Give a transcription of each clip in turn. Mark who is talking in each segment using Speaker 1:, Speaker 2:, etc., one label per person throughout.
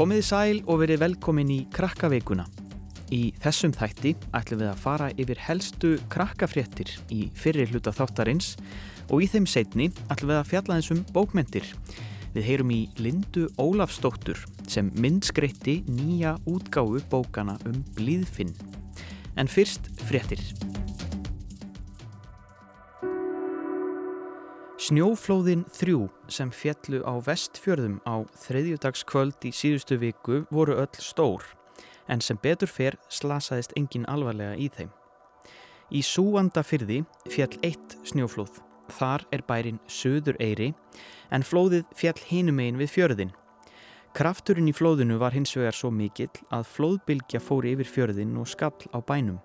Speaker 1: Komiði sæl og verið velkomin í krakkaveikuna. Í þessum þætti ætlum við að fara yfir helstu krakkafréttir í fyrri hluta þáttarins og í þeim setni ætlum við að fjalla þessum bókmentir. Við heyrum í Lindu Ólafsdóttur sem myndskreitti nýja útgáfu bókana um blíðfinn. En fyrst fréttir. Snjóflóðin þrjú sem fjallu á vestfjörðum á þriðjudagskvöld í síðustu viku voru öll stór en sem betur fyrr slasaðist engin alvarlega í þeim. Í súanda fyrði fjall eitt snjóflóð. Þar er bærin Suður Eyri en flóðið fjall hinumegin við fjörðin. Krafturinn í flóðinu var hins vegar svo mikill að flóðbylgja fóri yfir fjörðin og skall á bænum.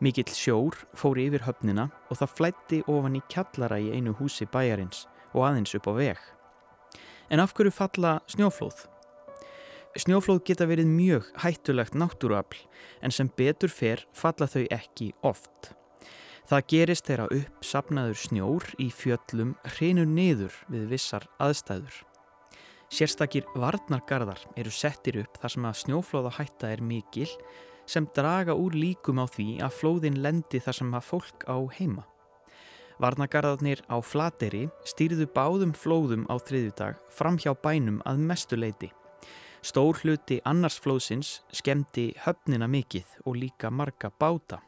Speaker 1: Mikill sjór fóri yfir höfnina og það flætti ofan í kjallara í einu húsi bæjarins og aðeins upp á veg. En af hverju falla snjóflóð? Snjóflóð geta verið mjög hættulegt náttúruafl en sem betur fer falla þau ekki oft. Það gerist þegar uppsapnaður snjór í fjöllum hreinu niður við vissar aðstæður. Sérstakir varnargarðar eru settir upp þar sem að snjóflóðahætta er mikil sem draga úr líkum á því að flóðin lendi þar sem að fólk á heima. Varnagarðarnir á Flateri stýrðu báðum flóðum á þriðjudag fram hjá bænum að mestu leiti. Stór hluti annars flóðsins skemmti höfnina mikið og líka marga báta.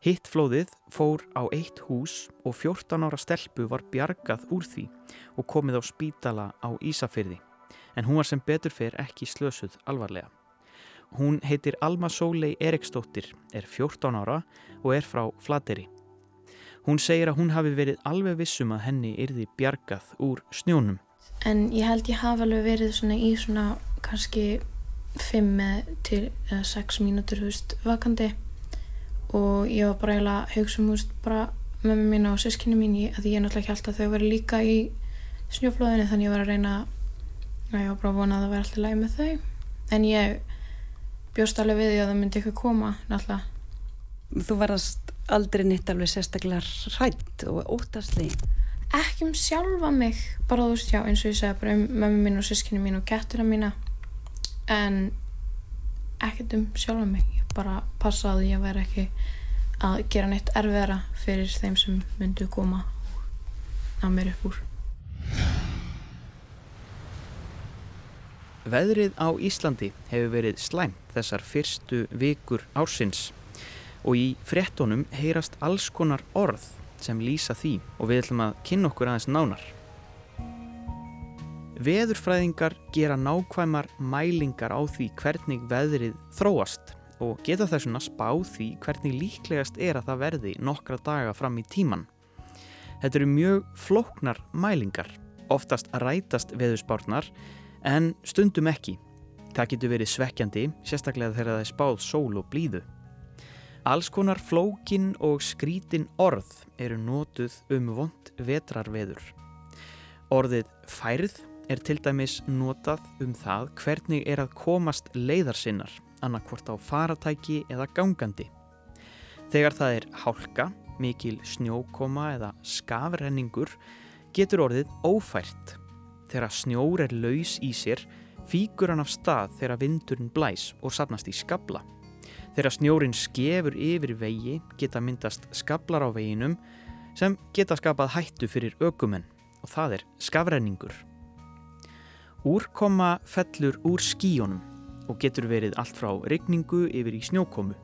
Speaker 1: Hitt flóðið fór á eitt hús og 14 ára stelpu var bjargað úr því og komið á spítala á Ísafyrði en hún var sem betur fyrr ekki slösuð alvarlega. Hún heitir Alma Sólei Eriksdóttir, er 14 ára og er frá Flateri. Hún segir að hún hafi verið alveg vissum að henni yrði bjargað úr snjónum.
Speaker 2: En ég held ég hafi alveg verið svona í svona kannski 5 til 6 mínútur húst vakandi og ég var bara eiginlega hugsa um húst bara mér mín og sískinni mín að ég náttúrulega ekki alltaf þau verið líka í snjóflóðinu þannig ég var að reyna að ég var bara að vona að það verði alltaf læg með þau en ég bjóst alveg við því að það myndi ekki koma náttúrulega.
Speaker 3: Þú verðast aldrei nýtt alveg sérstaklega hrætt og óttast því?
Speaker 2: Ekki um sjálfa mig, bara þú veist, já, eins og ég segja bara um mömmu mín og sískinu mín og geturna mína en ekkert um sjálfa mig. Ég bara passa að ég veri ekki að gera neitt erfiðara fyrir þeim sem myndu koma að mér upp úr.
Speaker 1: Veðrið á Íslandi hefur verið slæmt þessar fyrstu vikur ársins og í frettunum heyrast alls konar orð sem lýsa því og við ætlum að kynna okkur aðeins nánar. Veðurfræðingar gera nákvæmar mælingar á því hvernig veðrið þróast og geta þessuna spáð því hvernig líklegast er að það verði nokkra daga fram í tíman. Þetta eru mjög flóknar mælingar, oftast rætast veðurspárnar en stundum ekki. Það getur verið svekkjandi, sérstaklega þegar það er spáð sól og blíðu. Alls konar flókin og skrítin orð eru nótuð um vond vetrarveður. Orðið færð er til dæmis notað um það hvernig er að komast leiðarsinnar, annarkvort á faratæki eða gangandi. Þegar það er hálka, mikil snjókoma eða skafrenningur getur orðið ófært Þegar snjór er laus í sér, fíkur hann af stað þegar vindurinn blæs og sapnast í skabla. Þegar snjórin skefur yfir vegi geta myndast skablar á veginum sem geta skapað hættu fyrir ökumenn og það er skafrenningur. Úrkoma fellur úr skíjónum og getur verið allt frá regningu yfir í snjókomu.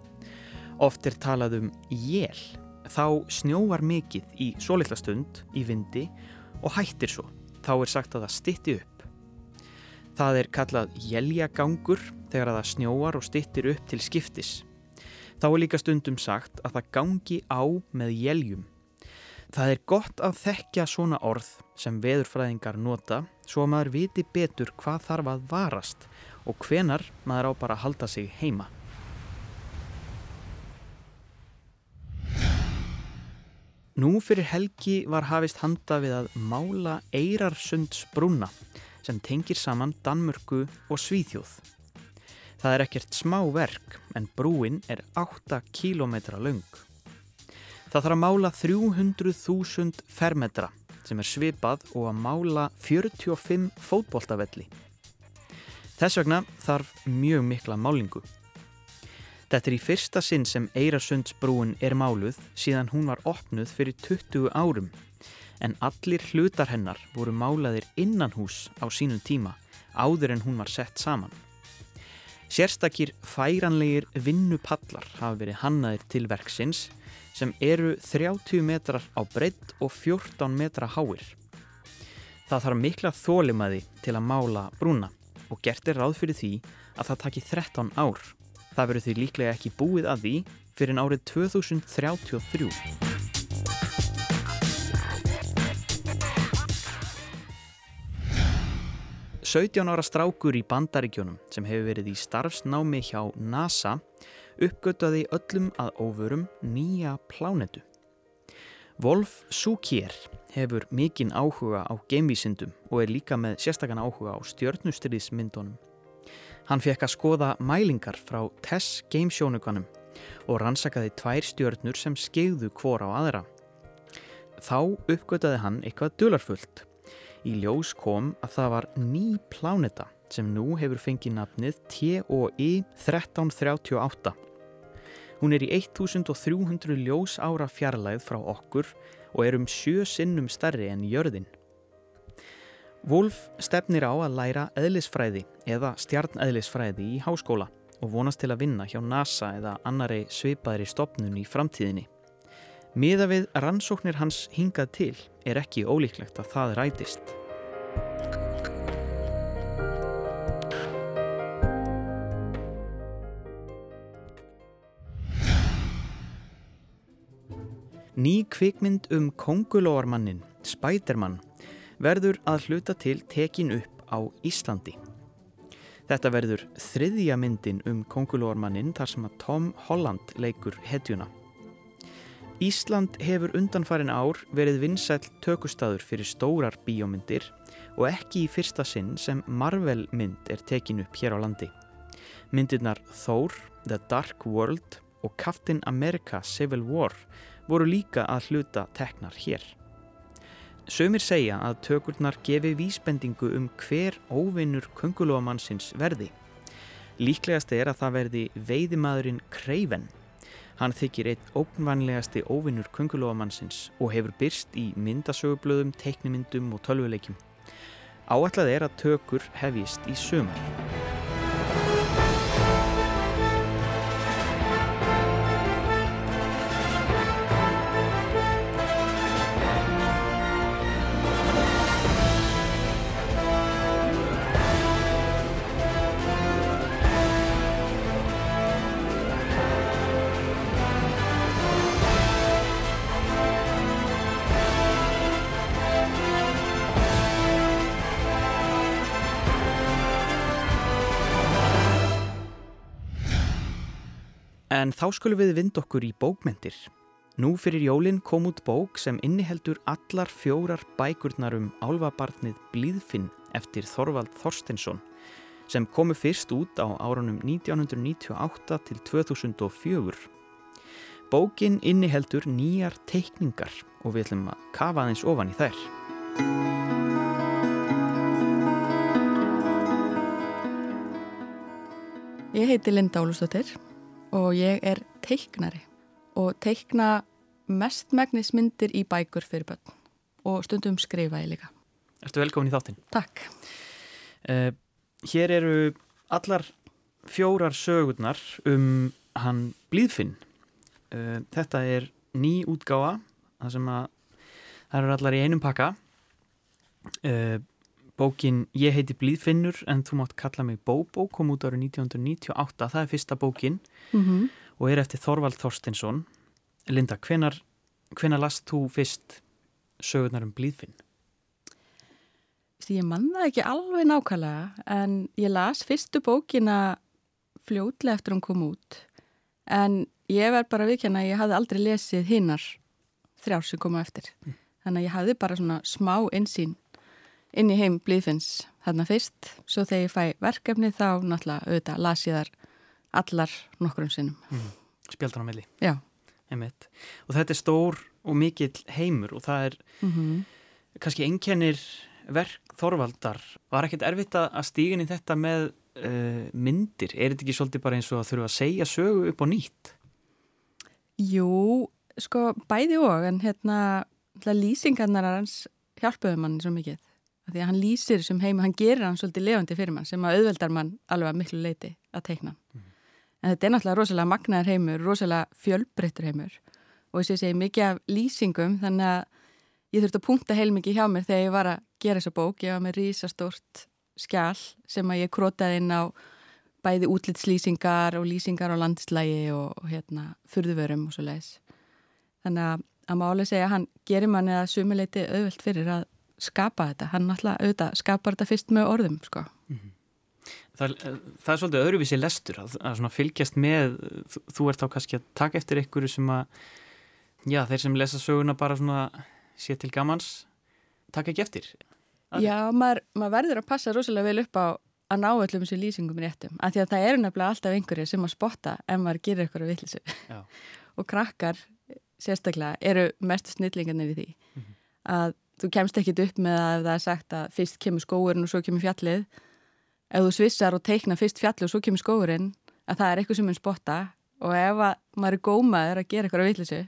Speaker 1: Oft er talað um jél, þá snjóar mikið í svo litla stund í vindi og hættir svo þá er sagt að það stitti upp. Það er kallað jæljagangur þegar það snjóar og stittir upp til skiptis. Þá er líka stundum sagt að það gangi á með jæljum. Það er gott að þekkja svona orð sem veðurfræðingar nota svo að maður viti betur hvað þarf að varast og hvenar maður á bara að halda sig heima. Nú fyrir helgi var hafist handa við að mála Eirarsunds brúna sem tengir saman Danmörku og Svíþjóð. Það er ekkert smá verk en brúin er 8 km laung. Það þarf að mála 300.000 fermetra sem er svipað og að mála 45 fótboltavelli. Þess vegna þarf mjög mikla málingu. Þetta er í fyrsta sinn sem Eirasundsbrúin er máluð síðan hún var opnuð fyrir 20 árum en allir hlutar hennar voru málaðir innan hús á sínum tíma áður en hún var sett saman. Sérstakir færanlegir vinnupallar hafa verið hannaðir til verksins sem eru 30 metrar á breytt og 14 metra háir. Það þarf mikla þólimaði til að mála brúna og gert er ráð fyrir því að það taki 13 ár. Það verður því líklega ekki búið að því fyrir en árið 2033. 17 ára strákur í bandaríkjónum sem hefur verið í starfsnámi hjá NASA uppgöttaði öllum að óvörum nýja plánetu. Wolf Sukier hefur mikinn áhuga á geimvísindum og er líka með sérstakann áhuga á stjörnustriðismyndunum. Hann fekk að skoða mælingar frá TESS geimsjónuganum og rannsakaði tvær stjörnur sem skeiðu hvor á aðra. Þá uppgöttaði hann eitthvað dularfullt Í ljós kom að það var ný pláneta sem nú hefur fengið nafnið TOI 1338. Hún er í 1300 ljós ára fjarlæð frá okkur og er um sjö sinnum starri en jörðin. Wolf stefnir á að læra eðlisfræði eða stjarneðlisfræði í háskóla og vonast til að vinna hjá NASA eða annari svipaðri stopnun í framtíðinni. Miða við rannsóknir hans hingað til er ekki ólíklegt að það rætist. Ný kvikmynd um kongulóarmannin, Spiderman, verður að hluta til tekin upp á Íslandi. Þetta verður þriðja myndin um kongulóarmannin þar sem að Tom Holland leikur hetjuna. Ísland hefur undanfarin ár verið vinsæl tökustadur fyrir stórar bíómyndir og ekki í fyrsta sinn sem Marvel mynd er tekin upp hér á landi. Myndirnar Thor, The Dark World og Captain America Civil War voru líka að hluta teknar hér. Sömur segja að tökurnar gefi vísbendingu um hver óvinnur kungulóamannsins verði. Líklegast er að það verði veiðimaðurinn Kreiven Hann þykir einn ógnvanlegasti óvinnur kungulóamannsins og hefur byrst í myndasögublöðum, teiknimyndum og tölvuleikjum. Áallega er að tökur hefjist í sömur. En þá skulum við vind okkur í bókmentir. Nú fyrir jólinn kom út bók sem inniheldur allar fjórar bækurnar um álvabarnið Blíðfinn eftir Þorvald Þorstensson sem komu fyrst út á árunum 1998 til 2004. Bókin inniheldur nýjar teikningar og við ætlum að kafa aðeins ofan í þær.
Speaker 4: Ég heiti Linda Ólustóttir og ég er teiknari og teikna mestmægnismyndir í bækur fyrir börn og stundum skrifa ég líka.
Speaker 1: Erstu velkomin í þáttinn.
Speaker 4: Takk.
Speaker 1: Uh, hér eru allar fjórar sögurnar um hann Blíðfinn. Uh, þetta er ný útgáfa, það sem að það eru allar í einum pakka. Uh, bókin Ég heiti Blíðfinnur en þú mátt kalla mig Bóbó kom út árið 1998, það er fyrsta bókin mm -hmm. og er eftir Þorvald Þorstinsson Linda, hvenar, hvenar last þú fyrst sögurnar um Blíðfinn?
Speaker 4: Ég manna ekki alveg nákvæmlega en ég las fyrstu bókina fljótlega eftir hún kom út en ég verð bara viðkjanna að ég hafði aldrei lesið hinnar þrjár sem koma eftir mm. þannig að ég hafði bara svona smá einsýn inn í heim blíðfinns þarna fyrst, svo þegar ég fæ verkefni þá náttúrulega auðvitað las ég þar allar nokkrum sinnum. Mm.
Speaker 1: Spjaldan á. Einmitt. Og þetta er stór og mikill heimur og það er mm -hmm. kannski einkennir verk Þorvaldar. Var ekkert erfitt að stígin í þetta með uh, myndir, er þetta ekki svolítið bara eins og að þurfa að segja sögu upp á nýtt?
Speaker 4: Jú, sko bæði og en hérna lýsingarnar hans hjálpuðu mann svo mikið því að hann lýsir sem heima, hann gerir hann svolítið levandi fyrir mann sem að auðveldar mann alveg að miklu leiti að teikna. Mm. en þetta er náttúrulega rosalega magnaður heimur rosalega fjölbreyttur heimur. Og þess að ég segi mikið af lýsingum þannig að ég þurfti að punkta heilmikið hjá mér þegar ég var að gera þessa bók. Ég var með rísastórt skjál sem að ég krótaði inn á bæði útlitslýsingar og lýsingar á landslægi og, og hérna fyrðuvörum og svo leiðis þannig að að máli segja að hann gerir manni að sumuleiti auðvelt fyrir að skapa þetta, hann náttúrulega auðvitað skapar þetta fyrst með orðum sko. Mm -hmm.
Speaker 1: það, það er svolítið öðruvísi lestur að, að fylgjast með þú, ert þá kannski að taka eftir einhverju sem að já, þeir sem lesa söguna bara svona sé til gamans taka ekki eftir
Speaker 4: að Já, maður, maður verður að passa rosalega vel upp á að ná öllum þessu lýsingum réttum, af því að það eru nefnilega alltaf einhverju sem að spotta ef maður gerir eitthvað viðlissu og krakkar sérstaklega eru mestu snillingarnir í því mm -hmm. að þú kemst ekkit upp með að það er sagt að fyrst kemur skóurinn og svo kemur fjallið. Ef þú svissar og teikna fyrst fjallið og svo kemur skóurinn að það er eitthvað sem er spotta. Og ef maður er gómaður að gera eitthvað á villisu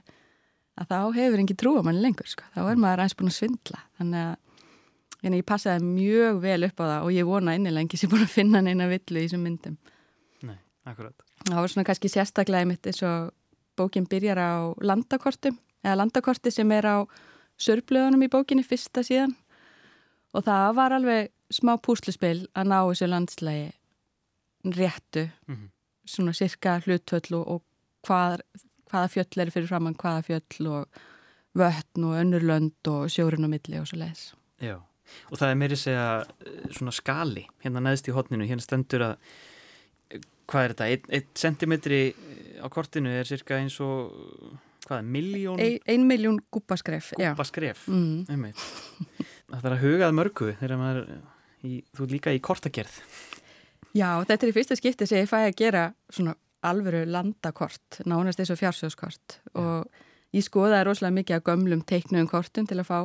Speaker 4: að þá hefur ekki trú á manni lengur sko. þá er maður aðeins búin að svindla. Þannig að ég passaði mjög vel upp á það og ég vona innilega ekki sem búin að finna neina villu í þessum myndum.
Speaker 1: Nei, akkurat.
Speaker 4: Það var svona kannski sérstaklega mitt eins og bókin byrjar á landakortum eða landakorti sem er á sörblöðunum í bókinni fyrsta síðan og það var alveg smá púsluspil að ná þessu landslægi réttu mm -hmm. svona cirka hlutvöll og, og hvað, hvaða fjöll er fyrir framann hvaða fjöll og vöttn og önnurlönd og sjórun og milli og svo leiðis.
Speaker 1: Já, og það er meiri segja eh, svona skali hérna neðst í hotninu, hérna stendur að eh, hvað er þetta, einn ein centimetri á kortinu er cirka eins og hvað, miljón?
Speaker 4: Ein, ein miljón gúpaskref
Speaker 1: Gúpaskref, mm. það er að hugað mörgu þegar maður í, þú er líka í kortagerð.
Speaker 4: Já, þetta er í fyrsta skipti sem ég fæ að gera svona alvöru landakort nánast eins og fjársjóðskort. Og ég skoðaði rosalega mikið að gömlum teiknum kortum til að fá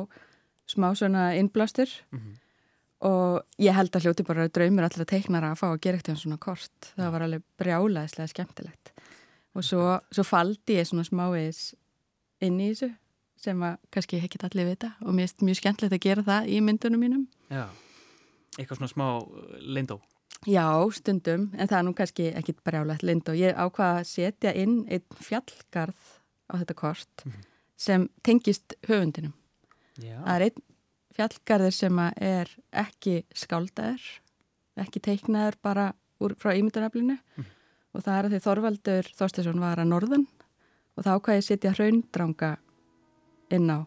Speaker 4: smá svona innblástur. Mm -hmm. og ég held að hljóti bara draumur allir að teiknara að fá að gera eitthvað svona kort. Það var alveg brjálaðislega skemmtilegt og svo, svo faldi ég svona smávegis inn í þessu sem að kannski ekki allir vita. Og mér er mjög skemmtilegt að gera það í myndunum mínum.
Speaker 1: Já, eitthvað svona smá uh, lindó.
Speaker 4: Já, stundum, en það er nú kannski ekki brjálegt lindó. Ég ákvaða að setja inn einn fjallgarð á þetta kort mm -hmm. sem tengist höfundinum. Já. Það er einn fjallgarður sem er ekki skáldaður ekki teiknaður bara úr, frá ímyndunaflinu mm -hmm og það er að því Þorvaldur Þorstesson var að norðan og þá hvað ég setja hraundranga inn á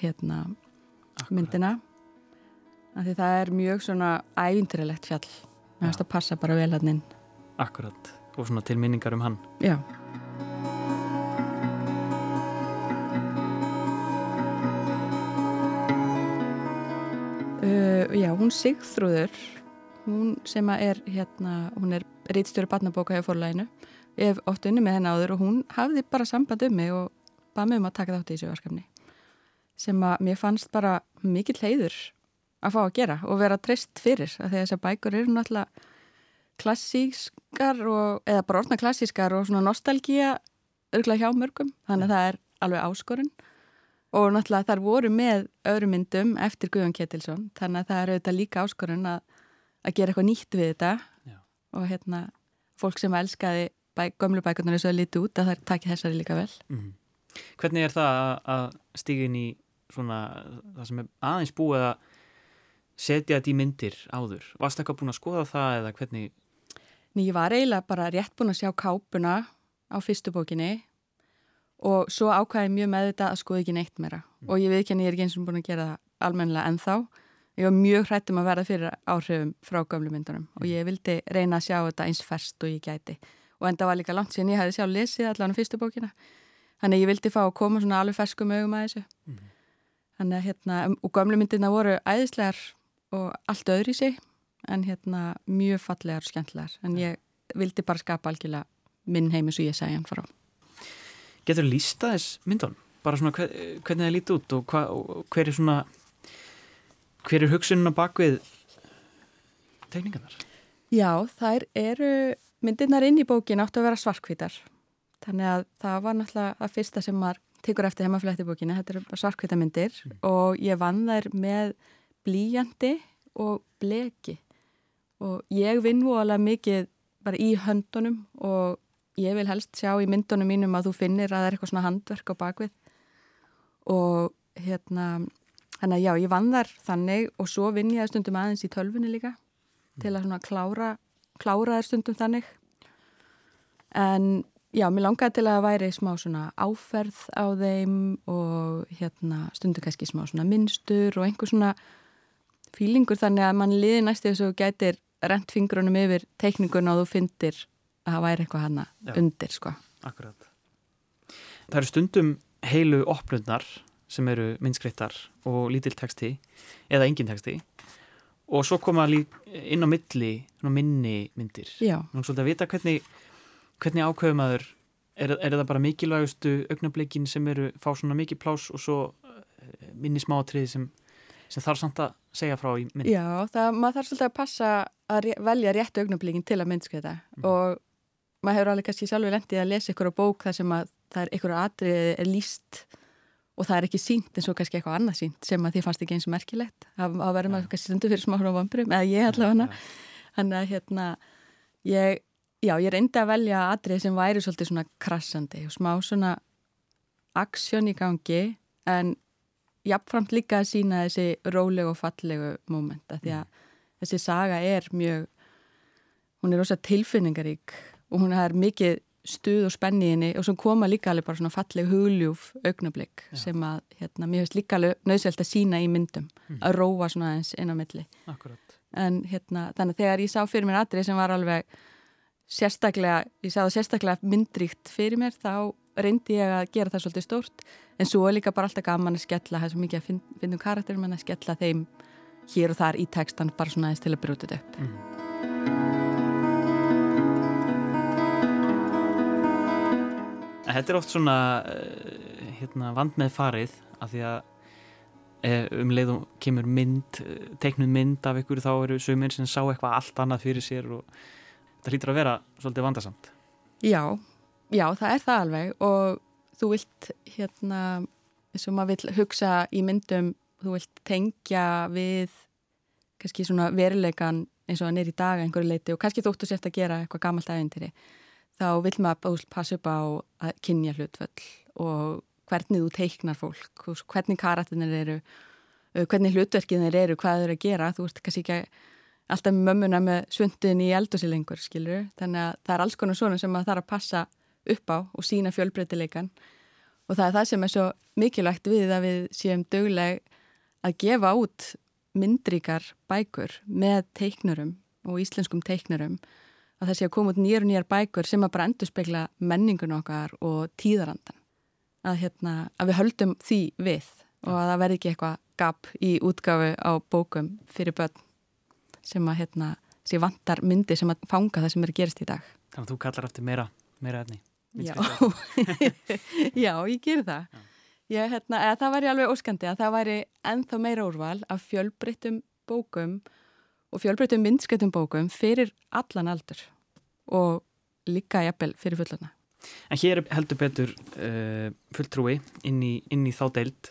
Speaker 4: hérna Akkurat. myndina. Að því það er mjög svona ævintirilegt fjall. Með að passa bara vel hann inn.
Speaker 1: Akkurat, og svona til minningar um hann.
Speaker 4: Já. Uh, Já, hún Sigþrúður hún sem er hérna, hún er rítstjóri barnabóka hjá fórlæginu ég hef oft unni með henn áður og hún hafði bara samband um mig og bað mig um að taka þátt í þessu verkefni sem að mér fannst bara mikill heiður að fá að gera og vera trist fyrir að þessar bækur eru náttúrulega klassískar og, eða bara orðna klassískar og svona nostálgíja örgulega hjá mörgum þannig að það er alveg áskorun. Og náttúrulega þar voru með öðrum myndum eftir Guðan Ketilsson þannig að það er auðvitað líka áskorun að, að gera eitthvað nýtt við þetta og hérna fólk sem elskaði bæ, gömlu bækunar eins og að liti út að það takir þessari líka vel mm.
Speaker 1: Hvernig er það að stíga inn í svona það sem er aðeins búið að setja þetta í myndir áður? Varst það eitthvað búin að skoða það eða hvernig?
Speaker 4: Ný, ég var eiginlega bara rétt búin að sjá kápuna á fyrstu bókinni og svo ákvæði mjög með þetta að skoða ekki neitt meira mm. og ég veit ekki að ég er ekki eins og búin að gera það almennilega ennþá ég var mjög hrættum að verða fyrir áhrifum frá gömlu myndunum og ég vildi reyna að sjá þetta eins færst og ég gæti. Og enda var líka langt síðan ég hefði sjálf lesið allan á fyrstu bókina. Þannig ég vildi fá að koma svona alveg ferskum augum að þessu. Mm þannig að hérna og gömlu myndina voru æðislegar og allt öðru í sig en hérna mjög fallegar og skemmtlegar en ég vildi bara skapa algjörlega minn heim eins og ég segja hann frá.
Speaker 1: Getur lísta þess myndun? Bara svona hver, hvernig það líti út og, og hver er svona hver er hugsunum á bakvið tekningarnar?
Speaker 4: Já, þær eru, myndirnar inn í bókin áttu að vera svarkvítar. Þannig að það var náttúrulega það fyrsta sem maður tekur eftir heimaflætti bókinu. Þetta eru svarkvítamyndir mm. og ég vann þær með blíjandi og bleki. Og ég vinn alveg mikið bara í höndunum og ég vil helst sjá í myndunum mínum að þú finnir að það er eitthvað svona handverk á bakvið. Og hérna, þannig að já, ég vann þar þannig og svo vinn ég stundum aðeins í tölfunni líka til að svona klára, klára þær stundum þannig en já, mér langaði til að væri smá svona áferð á þeim og hérna stundum kannski smá svona minnstur og einhver svona fílingur þannig að mann liði þess að þú gætir rent fingrunum yfir teikningun og þú fyndir að það væri eitthvað hana já, undir sko.
Speaker 1: Akkurat. Það eru stundum heilu opnundnar sem eru minnskreittar og lítil texti eða engin texti. Og svo koma inn á milli minni myndir. Nú svolítið að vita hvernig, hvernig ákveðum aður er, er það bara mikilvægustu augnablikin sem eru fá svona mikið plás og svo eh, minni smátrið sem, sem þarf samt að segja frá í mynd.
Speaker 4: Já, það, maður þarf svolítið að passa að velja rétt augnablikin til að myndskreita mm. og maður hefur alveg kannski sjálfur lendið að lesa ykkur á bók þar sem að það er ykkur aðrið er líst og það er ekki sínt eins og kannski eitthvað annað sínt sem að því fannst ekki eins og merkilegt að verðum að kannski stundu fyrir smá frá vambrum eða ég allavega. Hana þannig að hérna ég, já, ég reyndi að velja atrið sem væri svolítið svona krassandi og smá svona aksjón í gangi en jafnframt líka að sína þessi rólegu og fallegu mómenta því að mm. þessi saga er mjög hún er ósað tilfinningarík og hún er mikið stuð og spenni í henni og svo koma líka alveg bara svona falleg hugljúf augnablík sem að hérna, mér finnst líka alveg nöðselt að sína í myndum mm. að róa svona eins inn á milli
Speaker 1: Akkurat.
Speaker 4: en hérna þannig að þegar ég sá fyrir mér aðrið sem var alveg sérstaklega, ég sá það sérstaklega myndríkt fyrir mér þá reyndi ég að gera það svolítið stórt en svo er líka bara alltaf gaman að skella það er svo mikið að finn, finnum karakterum en að skella þeim hér og þar í tekstan bara svona eins til að brútið upp mm.
Speaker 1: Þetta er oft svona uh, hérna, vand með farið af því að uh, um leiðum kemur mynd, uh, teiknuð mynd af ykkur þá eru sömur sem sá eitthvað allt annað fyrir sér og þetta hlýtur að vera svolítið vandarsamt.
Speaker 4: Já, já það er það alveg og þú vilt hérna, eins og maður vil hugsa í myndum, þú vilt tengja við kannski svona veruleikan eins og hann er í dag einhverju leiti og kannski þóttu sért að gera eitthvað gammalt aðeintiri þá vil maður passa upp á að kynja hlutföll og hvernig þú teiknar fólk, hvernig karatinir eru, uh, hvernig hlutverkinir eru, hvað þau eru að gera. Þú ert kannski ekki alltaf með mömmuna með svundin í eldursilengur, skilur. Þannig að það er alls konar svona sem maður þarf að passa upp á og sína fjölbreytileikan. Og það er það sem er svo mikilvægt við að við séum döguleg að gefa út myndríkar bækur með teiknurum og íslenskum teiknurum að það sé að koma út nýjar og nýjar bækur sem að bara endur spekla menningun okkar og tíðarandan að, hérna, að við höldum því við og að það verði ekki eitthvað gap í útgafu á bókum fyrir börn sem að hérna, sé vantar myndi sem að fanga það sem er að gerast í dag.
Speaker 1: Þannig að þú kallar eftir meira, meira efni
Speaker 4: Já, Já ég ger það. Já. Ég, hérna, það væri alveg óskandi að það væri enþá meira úrval af fjölbryttum bókum og fjölbreytum myndskreitum bókum fyrir allan aldur og líka jafnvel fyrir fullana.
Speaker 1: En hér heldur betur uh, fulltrúi inn í, inn í þá deild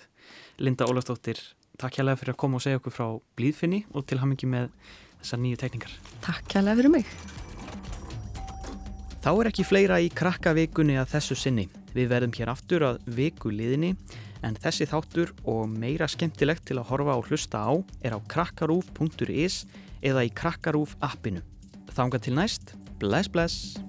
Speaker 1: Linda Ólafsdóttir, takk hjálpa fyrir að koma og segja okkur frá blíðfinni og til hamingi með þessar nýju tekningar.
Speaker 4: Takk hjálpa fyrir mig.
Speaker 1: Þá er ekki fleira í krakkavikunni að þessu sinni. Við verðum hér aftur að viku liðinni en þessi þáttur og meira skemmtilegt til að horfa og hlusta á er á krakkarúf.is eða í Krakkarúf appinu. Þánga til næst, bless bless!